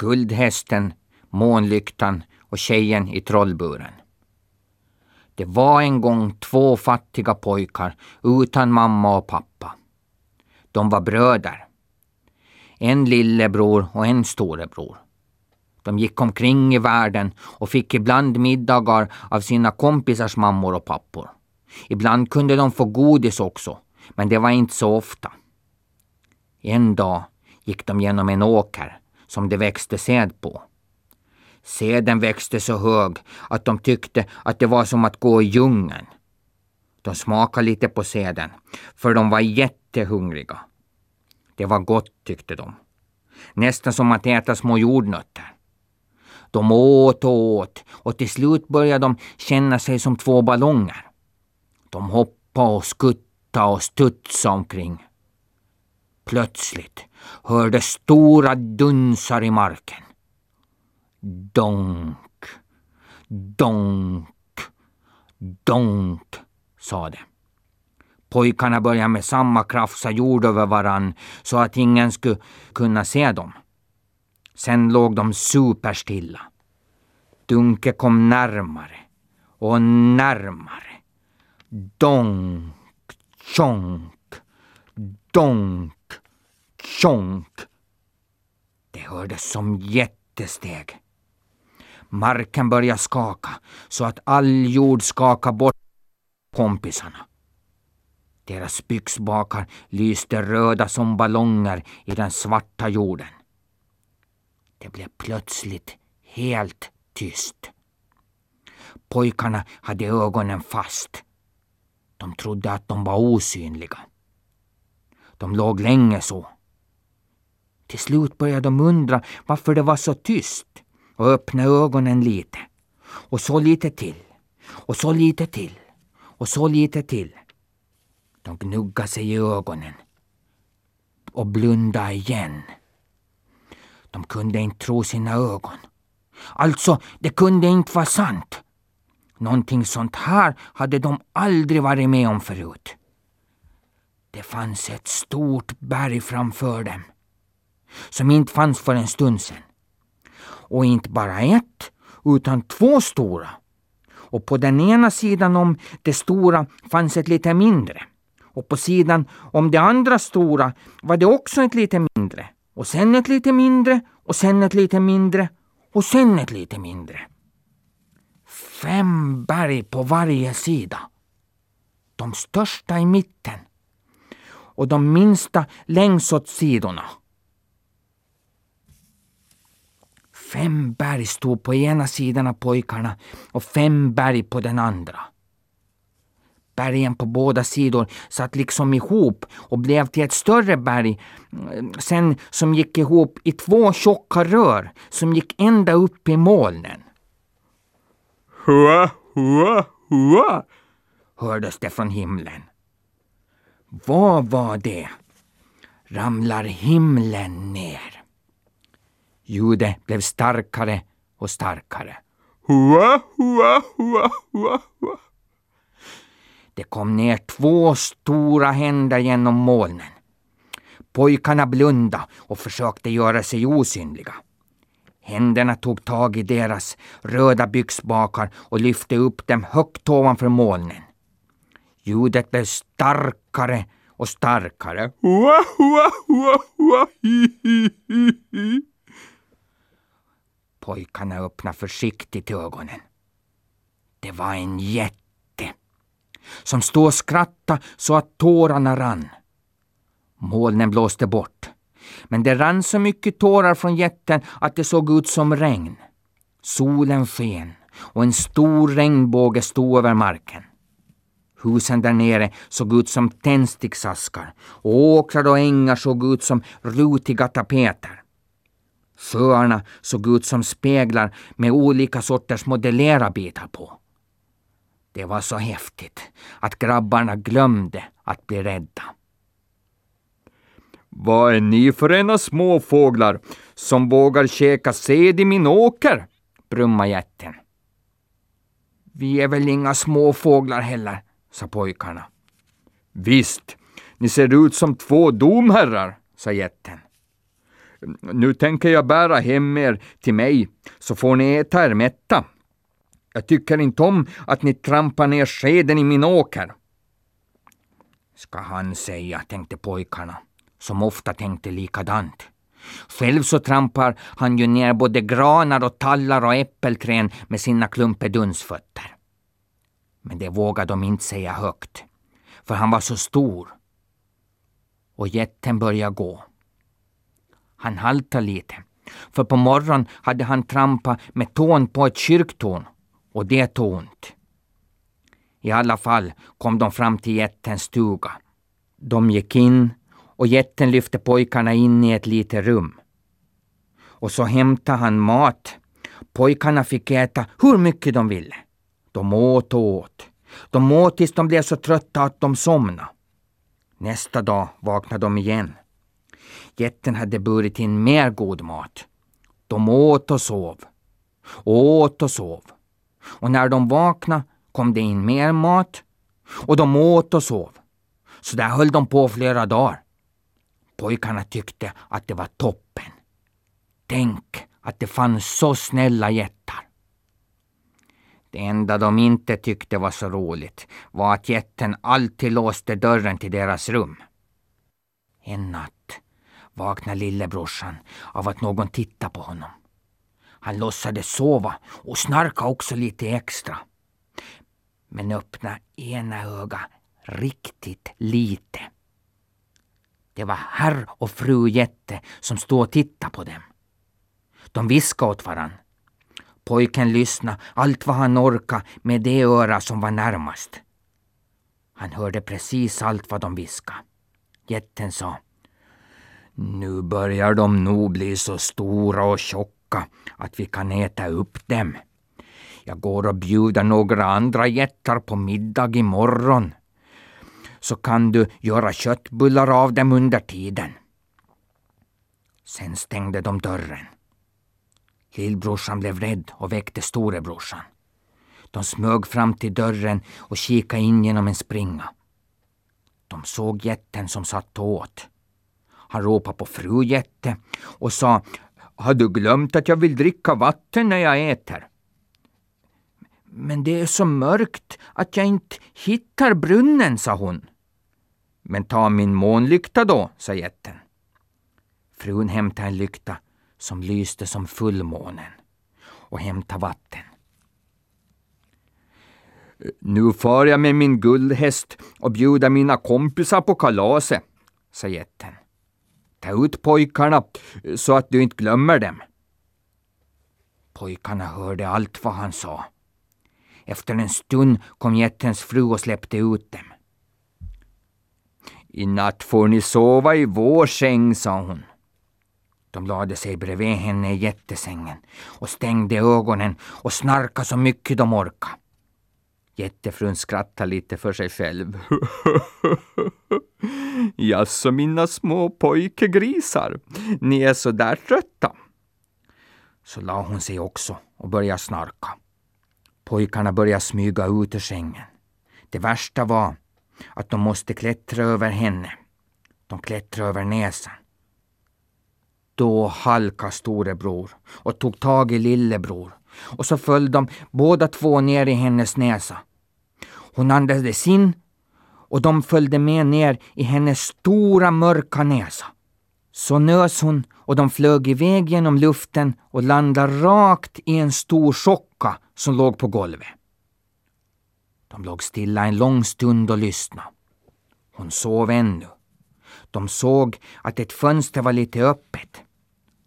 Guldhästen, Månlyktan och Tjejen i trollburen. Det var en gång två fattiga pojkar utan mamma och pappa. De var bröder. En lillebror och en storebror. De gick omkring i världen och fick ibland middagar av sina kompisars mammor och pappor. Ibland kunde de få godis också, men det var inte så ofta. En dag gick de genom en åker som det växte säd på. Säden växte så hög att de tyckte att det var som att gå i djungeln. De smakade lite på säden, för de var jättehungriga. Det var gott, tyckte de. Nästan som att äta små jordnötter. De åt och åt och till slut började de känna sig som två ballonger. De hoppade och skuttade och studsade omkring. Plötsligt hörde stora dunsar i marken. Donk, donk, donk, sa det. Pojkarna började med samma krafsa jord över varann så att ingen skulle kunna se dem. Sen låg de superstilla. Dunke kom närmare och närmare. Donk, tjonk, donk, tjonk. Det hördes som jättesteg. Marken började skaka så att all jord skakade bort kompisarna. Deras byxbakar lyste röda som ballonger i den svarta jorden. Det blev plötsligt helt tyst. Pojkarna hade ögonen fast. De trodde att de var osynliga. De låg länge så. Till slut började de undra varför det var så tyst och öppnade ögonen lite. Och så lite till. Och så lite till. Och så lite till. De gnuggade sig i ögonen och blundade igen. De kunde inte tro sina ögon. Alltså, det kunde inte vara sant. Någonting sånt här hade de aldrig varit med om förut. Det fanns ett stort berg framför dem, som inte fanns för en stund sedan. Och inte bara ett, utan två stora. Och på den ena sidan om det stora fanns ett lite mindre. Och på sidan om det andra stora var det också ett lite mindre. Och sen ett lite mindre och sen ett lite mindre och sen ett lite mindre. Fem berg på varje sida. De största i mitten och de minsta längs åt sidorna. Fem berg stod på ena sidan av pojkarna och fem berg på den andra. Bergen på båda sidor satt liksom ihop och blev till ett större berg sen som gick ihop i två tjocka rör som gick ända upp i molnen. Hua, hua, hua, hördes det från himlen. Vad var det? Ramlar himlen ner? Ljudet blev starkare och starkare. Hua, hua, hua, hua, hua. Det kom ner två stora händer genom molnen. Pojkarna blundade och försökte göra sig osynliga. Händerna tog tag i deras röda byxbakar och lyfte upp dem högt ovanför molnen. Ljudet blev starkare och starkare. Hua, hua, hua, hua, hi, hi. Pojkarna öppnade försiktigt ögonen. Det var en jätte som stod och skrattade så att tårarna rann. Molnen blåste bort, men det rann så mycket tårar från jätten att det såg ut som regn. Solen sken och en stor regnbåge stod över marken. Husen där nere såg ut som tändsticksaskar och åkrar och ängar såg ut som rutiga tapeter. Sjöarna såg ut som speglar med olika sorters modellerarbitar på. Det var så häftigt att grabbarna glömde att bli rädda. Vad är ni för ena småfåglar som vågar käka sed i min åker? brummade jätten. Vi är väl inga småfåglar heller, sa pojkarna. Visst, ni ser ut som två domherrar, sa jätten. Nu tänker jag bära hem er till mig, så får ni äta er mätta. Jag tycker inte om att ni trampar ner skeden i min åker. Ska han säga, tänkte pojkarna, som ofta tänkte likadant. Själv så trampar han ju ner både granar och tallar och äppelträd med sina klumpedunsfötter. Men det vågade de inte säga högt, för han var så stor. Och jätten började gå. Han haltade lite, för på morgonen hade han trampat med tån på ett kyrktorn och det tog ont. I alla fall kom de fram till jättens stuga. De gick in och jätten lyfte pojkarna in i ett litet rum. Och så hämtade han mat. Pojkarna fick äta hur mycket de ville. De åt och åt. De åt tills de blev så trötta att de somnade. Nästa dag vaknade de igen. Jätten hade burit in mer god mat. De åt och sov. Åt och sov. Och när de vaknade kom det in mer mat och de åt och sov. Så där höll de på flera dagar. Pojkarna tyckte att det var toppen. Tänk att det fanns så snälla jättar. Det enda de inte tyckte var så roligt var att jätten alltid låste dörren till deras rum. En natt vaknade lillebrorsan av att någon tittade på honom. Han låtsades sova och snarka också lite extra. Men öppnade ena ögat riktigt lite. Det var herr och fru Jätte som stod och tittade på dem. De viskade åt varann. Pojken lyssnade allt vad han orkade med det öra som var närmast. Han hörde precis allt vad de viskade. Jätten sa nu börjar de nog bli så stora och tjocka att vi kan äta upp dem. Jag går och bjuder några andra jättar på middag imorgon så kan du göra köttbullar av dem under tiden. Sen stängde de dörren. Lillbrorsan blev rädd och väckte storebrorsan. De smög fram till dörren och kikade in genom en springa. De såg jätten som satt och åt. Han ropade på fru jätte och sa Har du glömt att jag vill dricka vatten när jag äter? Men det är så mörkt att jag inte hittar brunnen, sa hon. Men ta min månlykta då, sa jätten. Frun hämtade en lykta som lyste som fullmånen och hämtade vatten. Nu far jag med min guldhäst och bjuder mina kompisar på kalaset, sa jätten. Ta ut pojkarna eh, så att du inte glömmer dem. Pojkarna hörde allt vad han sa. Efter en stund kom jättens fru och släppte ut dem. I natt får ni sova i vår säng, sa hon. De lade sig bredvid henne i jättesängen och stängde ögonen och snarkade så mycket de orkade. Jättefrun skrattar lite för sig själv. Jaså, mina små pojkegrisar, ni är så där trötta. Så la hon sig också och började snarka. Pojkarna började smyga ut ur sängen. Det värsta var att de måste klättra över henne. De klättrade över näsan. Då halkade storebror och tog tag i lillebror och så föll de båda två ner i hennes näsa. Hon andades in och de följde med ner i hennes stora mörka näsa. Så nös hon och de flög iväg genom luften och landade rakt i en stor socka som låg på golvet. De låg stilla en lång stund och lyssnade. Hon sov ännu. De såg att ett fönster var lite öppet.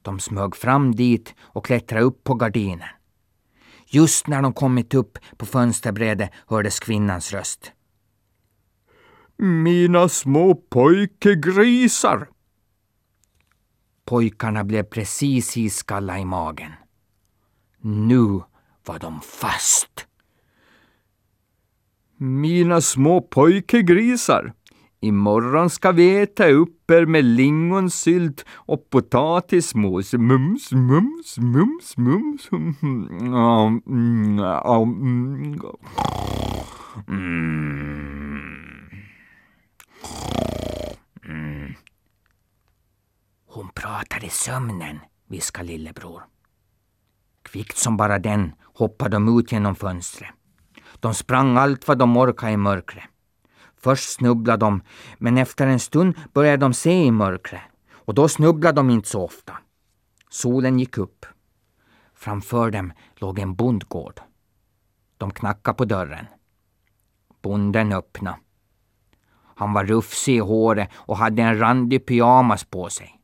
De smög fram dit och klättrade upp på gardinen. Just när de kommit upp på fönsterbrädet hördes kvinnans röst. Mina små pojkegrisar! Pojkarna blev precis iskalla i magen. Nu var de fast. Mina små pojkegrisar, imorgon ska vi äta upp er med lingonsylt och potatismos. Mums, mums, mums, mums. Mm. Hon pratar i sömnen, viskar lillebror. Kvickt som bara den hoppade de ut genom fönstret. De sprang allt vad de orkade i mörkret. Först snubblade de, men efter en stund började de se i mörkret och då snubblade de inte så ofta. Solen gick upp. Framför dem låg en bondgård. De knackade på dörren. Bonden öppnade. Han var rufsig i håret och hade en randig pyjamas på sig.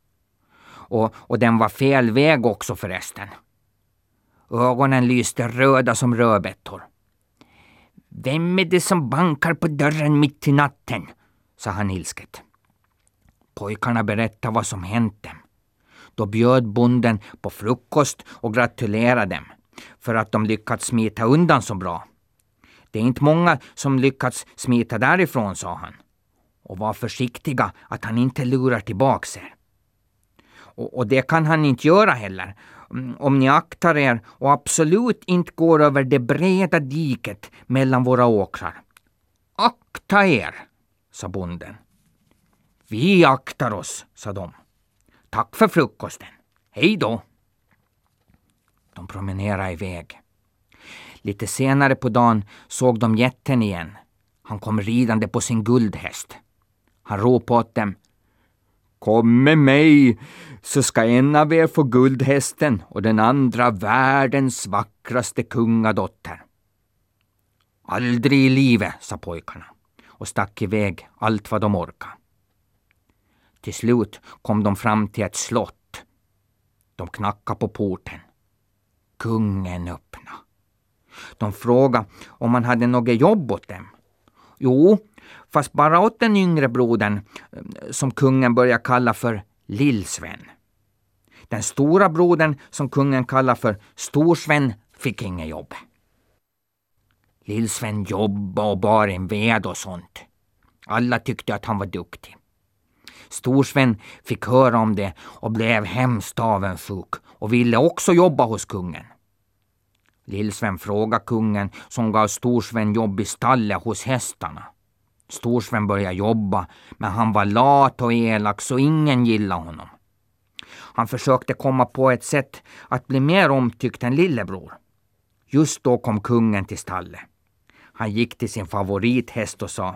Och, och den var fel väg också förresten. Ögonen lyste röda som rödbetor. Vem är det som bankar på dörren mitt i natten? sa han ilsket. Pojkarna berättade vad som hänt dem. Då bjöd bonden på frukost och gratulerade dem för att de lyckats smita undan så bra. Det är inte många som lyckats smita därifrån, sa han. Och var försiktiga att han inte lurar tillbaks er. Och, och det kan han inte göra heller, Mm, om ni aktar er och absolut inte går över det breda diket mellan våra åkrar. Akta er, sa bonden. Vi aktar oss, sa de. Tack för frukosten. Hej då. De promenerade iväg. Lite senare på dagen såg de jätten igen. Han kom ridande på sin guldhäst. Han ropade åt dem. Kom med mig, så ska en av er få guldhästen och den andra världens vackraste kungadotter. Aldrig i livet, sa pojkarna och stack iväg allt vad de orkade. Till slut kom de fram till ett slott. De knackade på porten. Kungen öppnade. De frågade om han hade något jobb åt dem. Jo, fast bara åt den yngre brodern eh, som kungen började kalla för Lillsven. Den stora brodern som kungen kallar för Storsven fick inget jobb. Lillsven jobbade och bar en ved och sånt. Alla tyckte att han var duktig. Storsven fick höra om det och blev hemskt avundsjuk och ville också jobba hos kungen. Lillsven frågade kungen som gav Storsven jobb i stallet hos hästarna. Storsven började jobba, men han var lat och elak så ingen gillade honom. Han försökte komma på ett sätt att bli mer omtyckt än lillebror. Just då kom kungen till stallet. Han gick till sin favorithäst och sa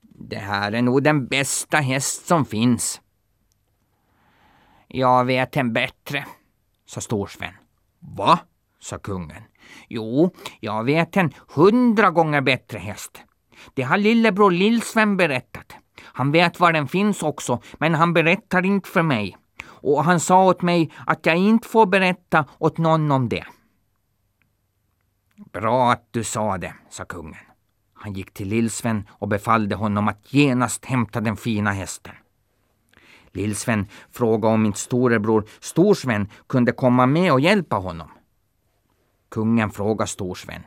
Det här är nog den bästa häst som finns. Jag vet en bättre, sa Storsven. Va? Sa kungen. Jo, jag vet en hundra gånger bättre häst. Det har lillebror Lillsven berättat. Han vet var den finns också, men han berättar inte för mig. Och han sa åt mig att jag inte får berätta åt någon om det. Bra att du sa det, sa kungen. Han gick till Lillsven och befallde honom att genast hämta den fina hästen. Lillsven frågade om inte storebror Storsven kunde komma med och hjälpa honom. Kungen frågade Storsven.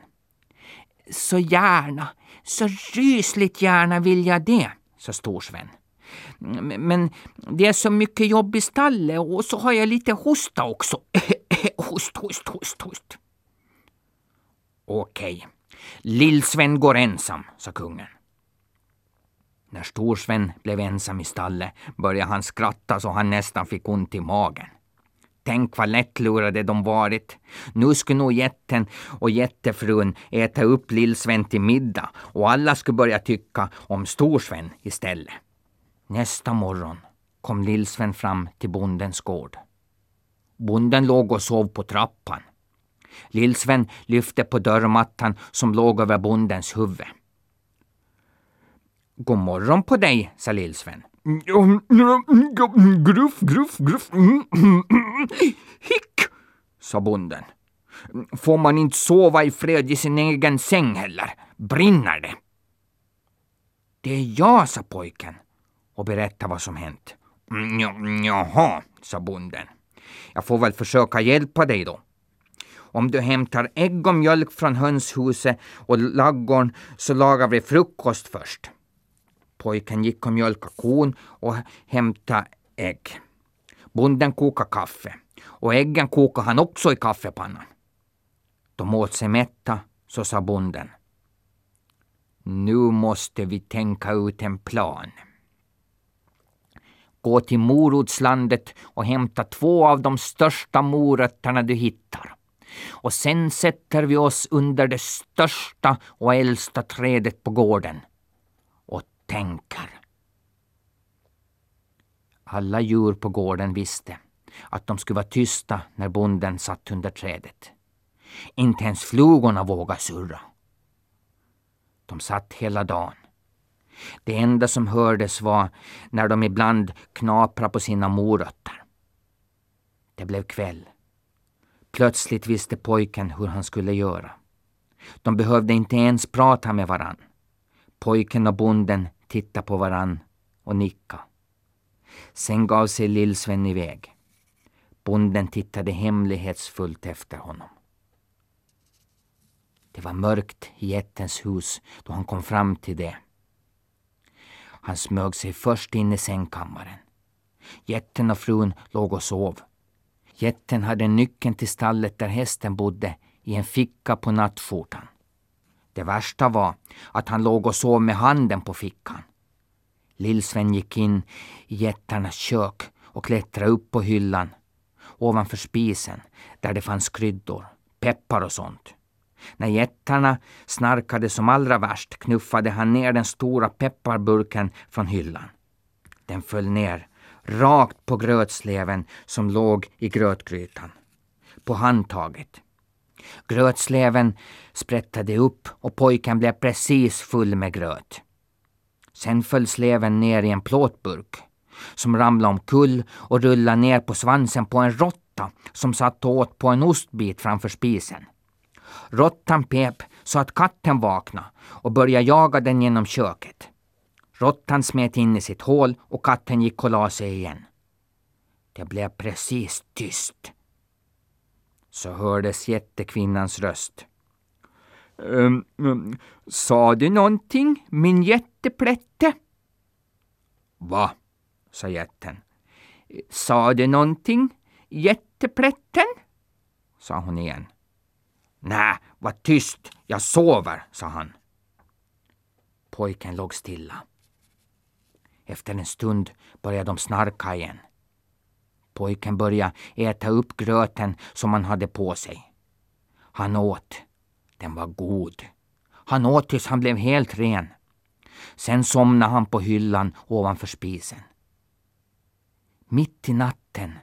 Så gärna, så rysligt gärna vill jag det, sa Storsven. Men det är så mycket jobb i stallet och så har jag lite hosta också. host, host, host, host. Okej, Lillsven går ensam, sa kungen. När Storsven blev ensam i stallet började han skratta så han nästan fick ont i magen. Tänk vad lättlurade de varit. Nu skulle nog jätten och jättefrun äta upp Lillsven till middag och alla skulle börja tycka om Storsven istället. Nästa morgon kom Lillsven fram till bondens gård. Bonden låg och sov på trappan. Lillsven lyfte på dörrmattan som låg över bondens huvud. God morgon på dig, sa Lillsven. Gruff, gruff, gruff. Hick, sa bonden. Får man inte sova i fred i sin egen säng heller? Brinner det? Det är jag, sa pojken och berättade vad som hänt. Jaha, sa bonden. Jag får väl försöka hjälpa dig då. Om du hämtar ägg och mjölk från hönshuset och laggorn så lagar vi frukost först. Pojken gick och mjölkade kon och hämtade ägg. Bonden kokade kaffe och äggen kokade han också i kaffepannan. De åt sig mätta, så sa bonden. Nu måste vi tänka ut en plan. Gå till morotslandet och hämta två av de största morötterna du hittar. Och sen sätter vi oss under det största och äldsta trädet på gården tänkar. Alla djur på gården visste att de skulle vara tysta när bonden satt under trädet. Inte ens flugorna vågade surra. De satt hela dagen. Det enda som hördes var när de ibland knaprade på sina morötter. Det blev kväll. Plötsligt visste pojken hur han skulle göra. De behövde inte ens prata med varann. Pojken och bonden tittade på varann och nickade. Sen gav sig Lill-Sven iväg. Bonden tittade hemlighetsfullt efter honom. Det var mörkt i jättens hus då han kom fram till det. Han smög sig först in i sängkammaren. Jätten och frun låg och sov. Jätten hade nyckeln till stallet där hästen bodde i en ficka på nattskjortan. Det värsta var att han låg och sov med handen på fickan. Lillsven gick in i jättarnas kök och klättrade upp på hyllan ovanför spisen där det fanns kryddor, peppar och sånt. När jättarna snarkade som allra värst knuffade han ner den stora pepparburken från hyllan. Den föll ner, rakt på grötsleven som låg i grötgrytan. På handtaget. Grötsleven sprättade upp och pojken blev precis full med gröt. Sen föll sleven ner i en plåtburk som ramlade omkull och rullade ner på svansen på en råtta som satt och åt på en ostbit framför spisen. Råttan pep så att katten vaknade och började jaga den genom köket. Råttan smet in i sitt hål och katten gick och la sig igen. Det blev precis tyst. Så hördes jättekvinnans röst. Um, um, sa du någonting, min jätteplätte? Va? sa jätten. Sa du någonting, jätteplätten? sa hon igen. Nä, var tyst, jag sover, sa han. Pojken låg stilla. Efter en stund började de snarka igen. Pojken började äta upp gröten som han hade på sig. Han åt. Den var god. Han åt tills han blev helt ren. Sen somnade han på hyllan ovanför spisen. Mitt i natten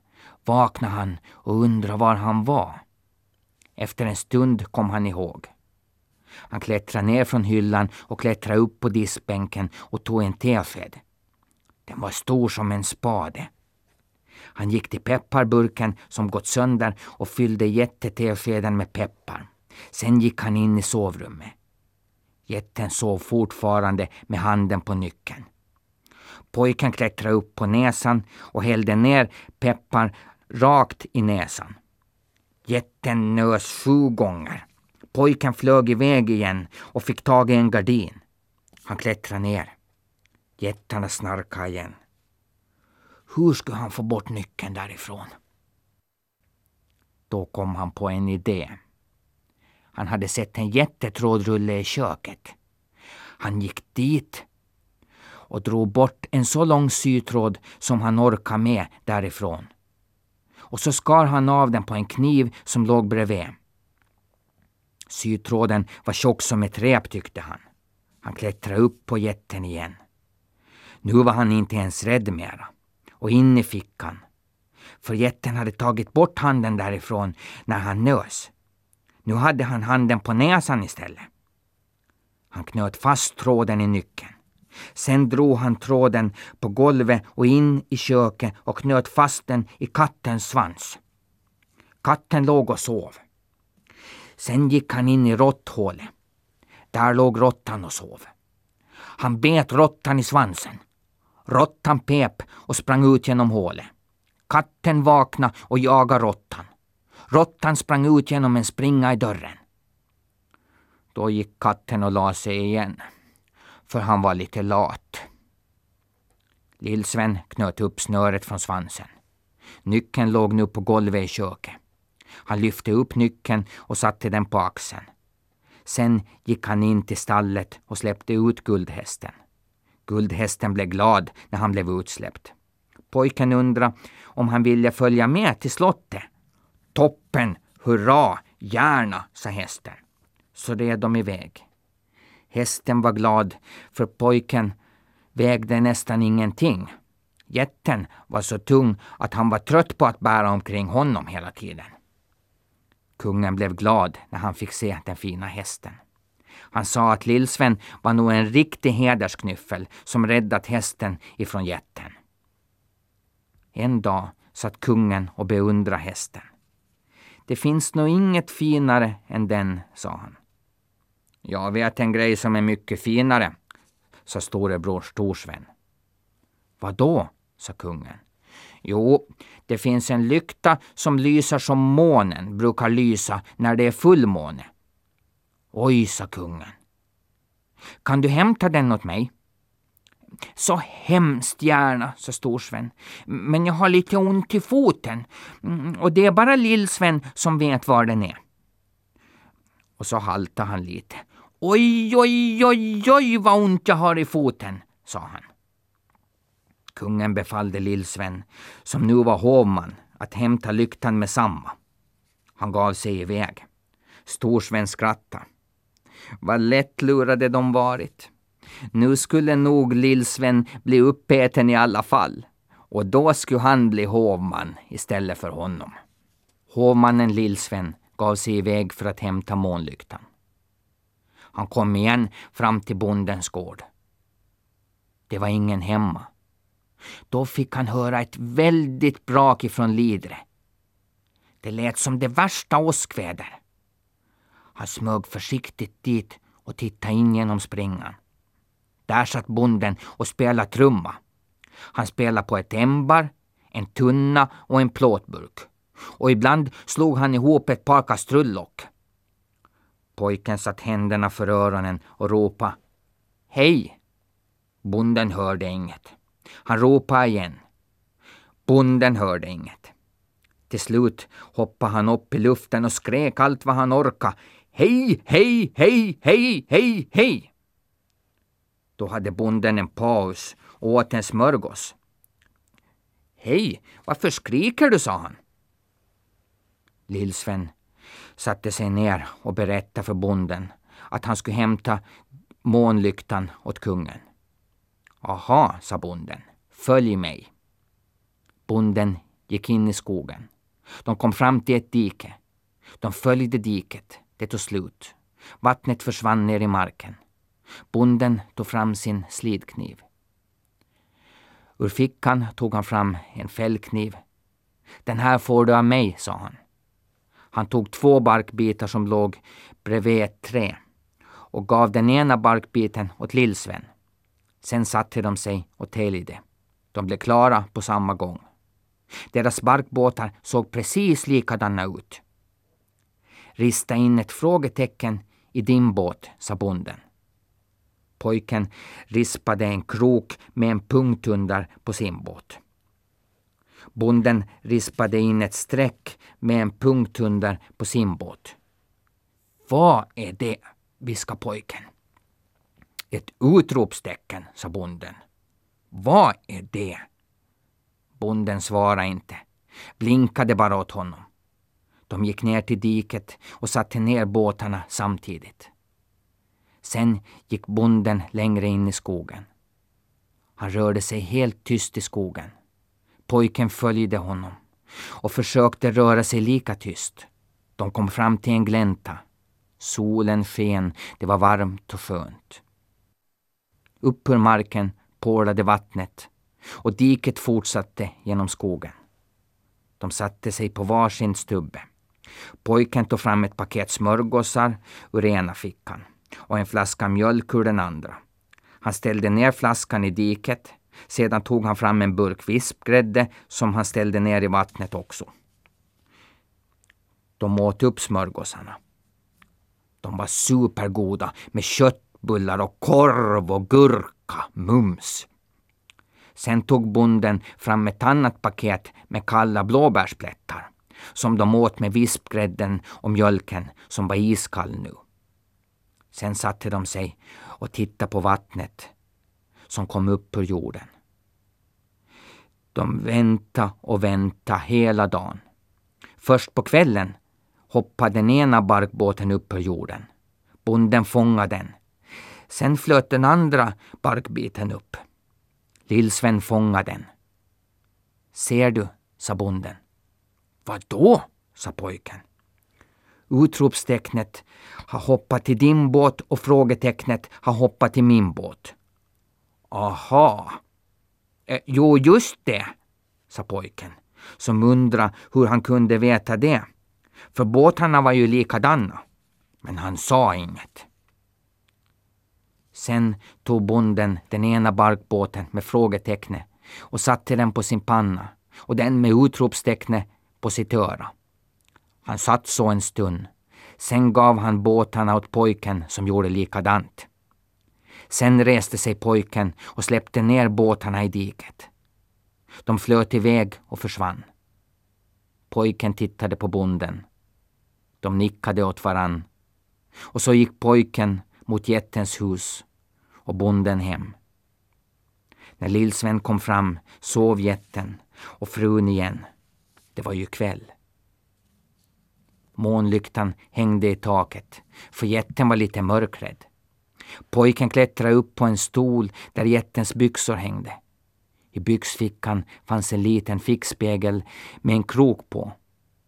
vaknade han och undrade var han var. Efter en stund kom han ihåg. Han klättrade ner från hyllan och klättrade upp på diskbänken och tog en tesked. Den var stor som en spade. Han gick till pepparburken som gått sönder och fyllde jätteteskeden med peppar. Sen gick han in i sovrummet. Jätten sov fortfarande med handen på nyckeln. Pojken klättrade upp på näsan och hällde ner peppar rakt i näsan. Jätten nös sju gånger. Pojken flög iväg igen och fick tag i en gardin. Han klättrade ner. Jättarna snarkade igen. Hur skulle han få bort nyckeln därifrån? Då kom han på en idé. Han hade sett en jättetrådrulle i köket. Han gick dit och drog bort en så lång sytråd som han orkade med därifrån. Och så skar han av den på en kniv som låg bredvid. Sytråden var tjock som ett rep tyckte han. Han klättrade upp på jätten igen. Nu var han inte ens rädd mera. Och in i fickan. För jätten hade tagit bort handen därifrån när han nös. Nu hade han handen på näsan istället. Han knöt fast tråden i nyckeln. Sen drog han tråden på golvet och in i köket och knöt fast den i kattens svans. Katten låg och sov. Sen gick han in i råtthålet. Där låg råttan och sov. Han bet råttan i svansen. Råttan pep och sprang ut genom hålet. Katten vaknade och jagade råttan. Råttan sprang ut genom en springa i dörren. Då gick katten och la sig igen för han var lite lat. Lillsven knöt upp snöret från svansen. Nyckeln låg nu på golvet i köket. Han lyfte upp nyckeln och satte den på axeln. Sen gick han in till stallet och släppte ut guldhästen. Guldhästen blev glad när han blev utsläppt. Pojken undrade om han ville följa med till slottet. Toppen, hurra, gärna, sa hästen. Så red de iväg. Hästen var glad, för pojken vägde nästan ingenting. Jätten var så tung att han var trött på att bära omkring honom hela tiden. Kungen blev glad när han fick se den fina hästen. Han sa att Lillsven var nog en riktig hedersknyffel som räddat hästen ifrån jätten. En dag satt kungen och beundrade hästen. Det finns nog inget finare än den, sa han. Jag vet en grej som är mycket finare, sa storebror Storsven. Vad då? sa kungen. Jo, det finns en lykta som lyser som månen brukar lysa när det är fullmåne. Oj, sa kungen. Kan du hämta den åt mig? Så hemskt gärna, sa Storsven. Men jag har lite ont i foten mm, och det är bara Lillsven som vet var den är. Och så haltade han lite. Oj, oj, oj, oj vad ont jag har i foten, sa han. Kungen befallde Lillsven, som nu var hovman, att hämta lyktan med samma. Han gav sig iväg. Storsven skrattade. Vad lättlurade de varit. Nu skulle nog Lillsven bli uppäten i alla fall. Och då skulle han bli hovman istället för honom. Hovmannen Lillsven gav sig iväg för att hämta månlyktan. Han kom igen fram till bondens gård. Det var ingen hemma. Då fick han höra ett väldigt brak ifrån Lidre. Det lät som det värsta åskväder. Han smög försiktigt dit och tittade in genom springan. Där satt bonden och spelade trumma. Han spelade på ett ämbar, en tunna och en plåtburk. Och ibland slog han ihop ett par kastrullock. Pojken satt händerna för öronen och ropade Hej! Bonden hörde inget. Han ropade igen. Bonden hörde inget. Till slut hoppade han upp i luften och skrek allt vad han orkade. Hej, hej, hej, hej, hej, hej! Då hade bonden en paus och åt en smörgås. Hej, varför skriker du, sa han. Lillsven satte sig ner och berättade för bonden att han skulle hämta månlyktan åt kungen. Aha, sa bonden. Följ mig. Bonden gick in i skogen. De kom fram till ett dike. De följde diket. Det tog slut. Vattnet försvann ner i marken. Bonden tog fram sin slidkniv. Ur fickan tog han fram en fällkniv. Den här får du av mig, sa han. Han tog två barkbitar som låg bredvid ett trä och gav den ena barkbiten åt Lillsven. Sen satte de sig och täljde. De blev klara på samma gång. Deras barkbåtar såg precis likadana ut. Rista in ett frågetecken i din båt, sa bonden. Pojken rispade en krok med en punkt under på sin båt. Bonden rispade in ett streck med en punkt under på sin båt. Vad är det? viskade pojken. Ett utropstecken, sa bonden. Vad är det? Bonden svarade inte, blinkade bara åt honom. De gick ner till diket och satte ner båtarna samtidigt. Sen gick bonden längre in i skogen. Han rörde sig helt tyst i skogen. Pojken följde honom och försökte röra sig lika tyst. De kom fram till en glänta. Solen sken, det var varmt och skönt. Upp ur marken porlade vattnet och diket fortsatte genom skogen. De satte sig på varsin stubbe. Pojken tog fram ett paket smörgåsar ur ena fickan och en flaska mjölk ur den andra. Han ställde ner flaskan i diket. Sedan tog han fram en burk vispgrädde som han ställde ner i vattnet också. De åt upp smörgåsarna. De var supergoda med köttbullar och korv och gurka, mums. Sen tog bonden fram ett annat paket med kalla blåbärsplättar som de åt med vispgrädden och mjölken som var iskall nu. Sen satte de sig och tittade på vattnet som kom upp ur jorden. De väntade och väntade hela dagen. Först på kvällen hoppade den ena barkbåten upp ur jorden. Bonden fångade den. Sen flöt den andra barkbiten upp. Lillsven fångade den. Ser du, sa bonden. Vad då? sa pojken. Utropstecknet har hoppat till din båt och frågetecknet har hoppat till min båt. Aha. Eh, jo, just det, sa pojken, som undrade hur han kunde veta det. För båtarna var ju likadana. Men han sa inget. Sen tog bonden den ena barkbåten med frågetecknet och satte den på sin panna och den med utropstecknet på sitt öra. Han satt så en stund. Sen gav han båtarna åt pojken som gjorde likadant. Sen reste sig pojken och släppte ner båtarna i diket. De flöt iväg och försvann. Pojken tittade på bonden. De nickade åt varann. Och så gick pojken mot jättens hus och bonden hem. När Lillsven kom fram sov jätten och frun igen. Det var ju kväll. Månlyktan hängde i taket, för jätten var lite mörkrädd. Pojken klättrade upp på en stol där jättens byxor hängde. I byxfickan fanns en liten fickspegel med en krok på.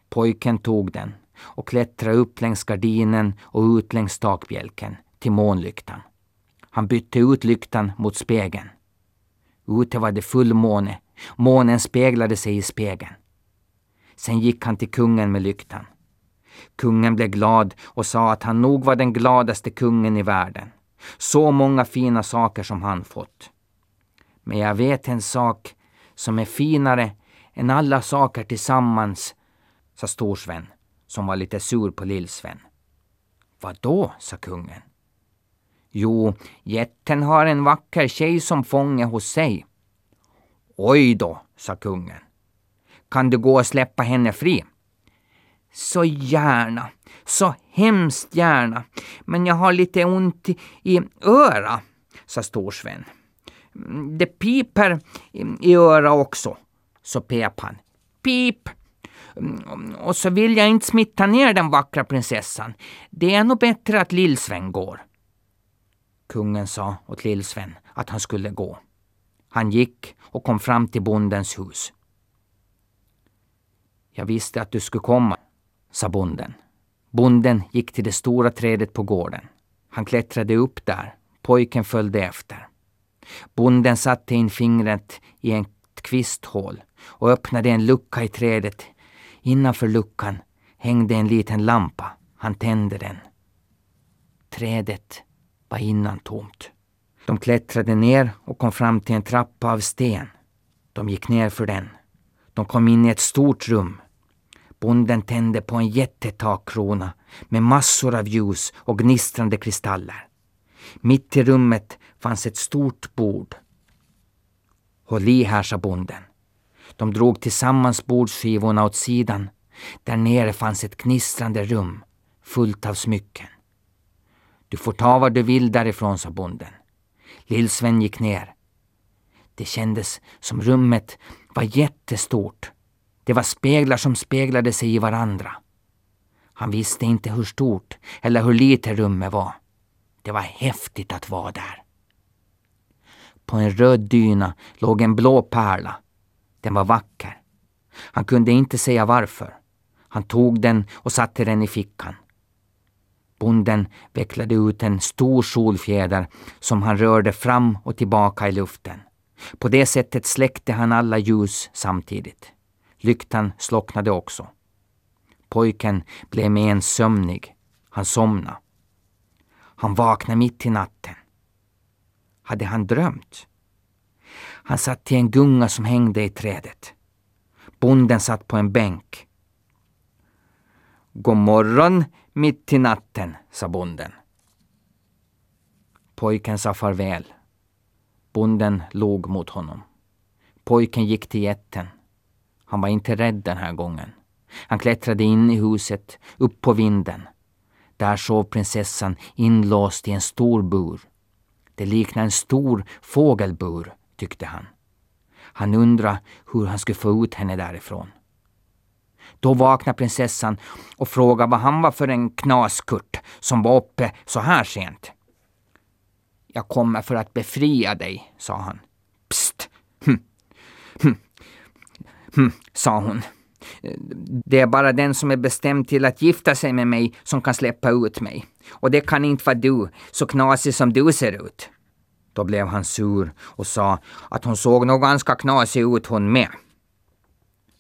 Pojken tog den och klättrade upp längs gardinen och ut längs takbjälken till månlyktan. Han bytte ut lyktan mot spegeln. Ute var det fullmåne. Månen speglade sig i spegeln. Sen gick han till kungen med lyktan. Kungen blev glad och sa att han nog var den gladaste kungen i världen. Så många fina saker som han fått. Men jag vet en sak som är finare än alla saker tillsammans, sa Storsven, som var lite sur på Lillsven. Vad då, sa kungen. Jo, jätten har en vacker tjej som fånge hos sig. Oj då, sa kungen. Kan du gå och släppa henne fri? Så gärna, så hemskt gärna. Men jag har lite ont i öra, sa Storsven. Det piper i öra också, så pep han. Pip! Och så vill jag inte smitta ner den vackra prinsessan. Det är nog bättre att Lillsven går. Kungen sa åt Lillsven att han skulle gå. Han gick och kom fram till bondens hus. Jag visste att du skulle komma, sa bonden. Bonden gick till det stora trädet på gården. Han klättrade upp där. Pojken följde efter. Bonden satte in fingret i ett kvisthål och öppnade en lucka i trädet. Innanför luckan hängde en liten lampa. Han tände den. Trädet var innan tomt. De klättrade ner och kom fram till en trappa av sten. De gick ner för den. De kom in i ett stort rum. Bonden tände på en jättetakkrona med massor av ljus och gnistrande kristaller. Mitt i rummet fanns ett stort bord. Håll i här, sa bonden. De drog tillsammans bordsskivorna åt sidan. Där nere fanns ett gnistrande rum fullt av smycken. Du får ta vad du vill därifrån, sa bonden. Lillsven gick ner. Det kändes som rummet var jättestort. Det var speglar som speglade sig i varandra. Han visste inte hur stort eller hur litet rummet var. Det var häftigt att vara där. På en röd dyna låg en blå pärla. Den var vacker. Han kunde inte säga varför. Han tog den och satte den i fickan. Bonden vecklade ut en stor solfjäder som han rörde fram och tillbaka i luften. På det sättet släckte han alla ljus samtidigt. Lyktan slocknade också. Pojken blev med en sömnig. Han somnade. Han vaknade mitt i natten. Hade han drömt? Han satt i en gunga som hängde i trädet. Bonden satt på en bänk. God morgon, mitt i natten, sa bonden. Pojken sa farväl. Bonden log mot honom. Pojken gick till jätten. Han var inte rädd den här gången. Han klättrade in i huset, upp på vinden. Där sov prinsessan inlåst i en stor bur. Det liknade en stor fågelbur, tyckte han. Han undrade hur han skulle få ut henne därifrån. Då vaknade prinsessan och frågade vad han var för en knaskurt som var uppe så här sent. Jag kommer för att befria dig, sa han. Psst! Hm. Hm. Hm, sa hon. Det är bara den som är bestämd till att gifta sig med mig som kan släppa ut mig. Och det kan inte vara du, så knasig som du ser ut. Då blev han sur och sa att hon såg nog ganska knasig ut hon med.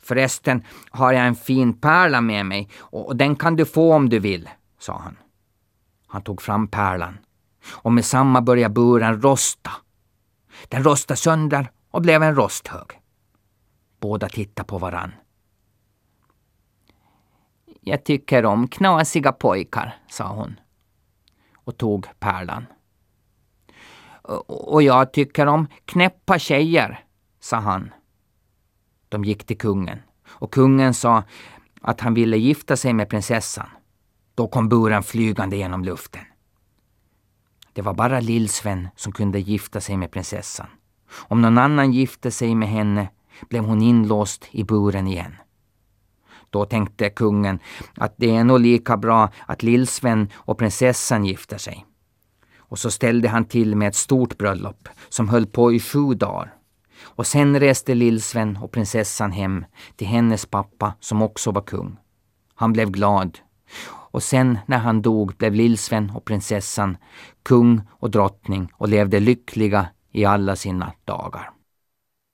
Förresten har jag en fin pärla med mig och den kan du få om du vill, sa han. Han tog fram pärlan och med samma började buren rosta. Den rostade sönder och blev en rosthög. Båda tittade på varann. Jag tycker om knasiga pojkar, sa hon och tog pärlan. Och jag tycker om knäppa tjejer, sa han. De gick till kungen och kungen sa att han ville gifta sig med prinsessan. Då kom buren flygande genom luften. Det var bara Lillsven som kunde gifta sig med prinsessan. Om någon annan gifte sig med henne blev hon inlåst i buren igen. Då tänkte kungen att det är nog lika bra att Lillsven och prinsessan gifter sig. Och så ställde han till med ett stort bröllop som höll på i sju dagar. Och sen reste Lillsven och prinsessan hem till hennes pappa som också var kung. Han blev glad. Och sen när han dog blev Lillsven och prinsessan kung och drottning och levde lyckliga i alla sina dagar.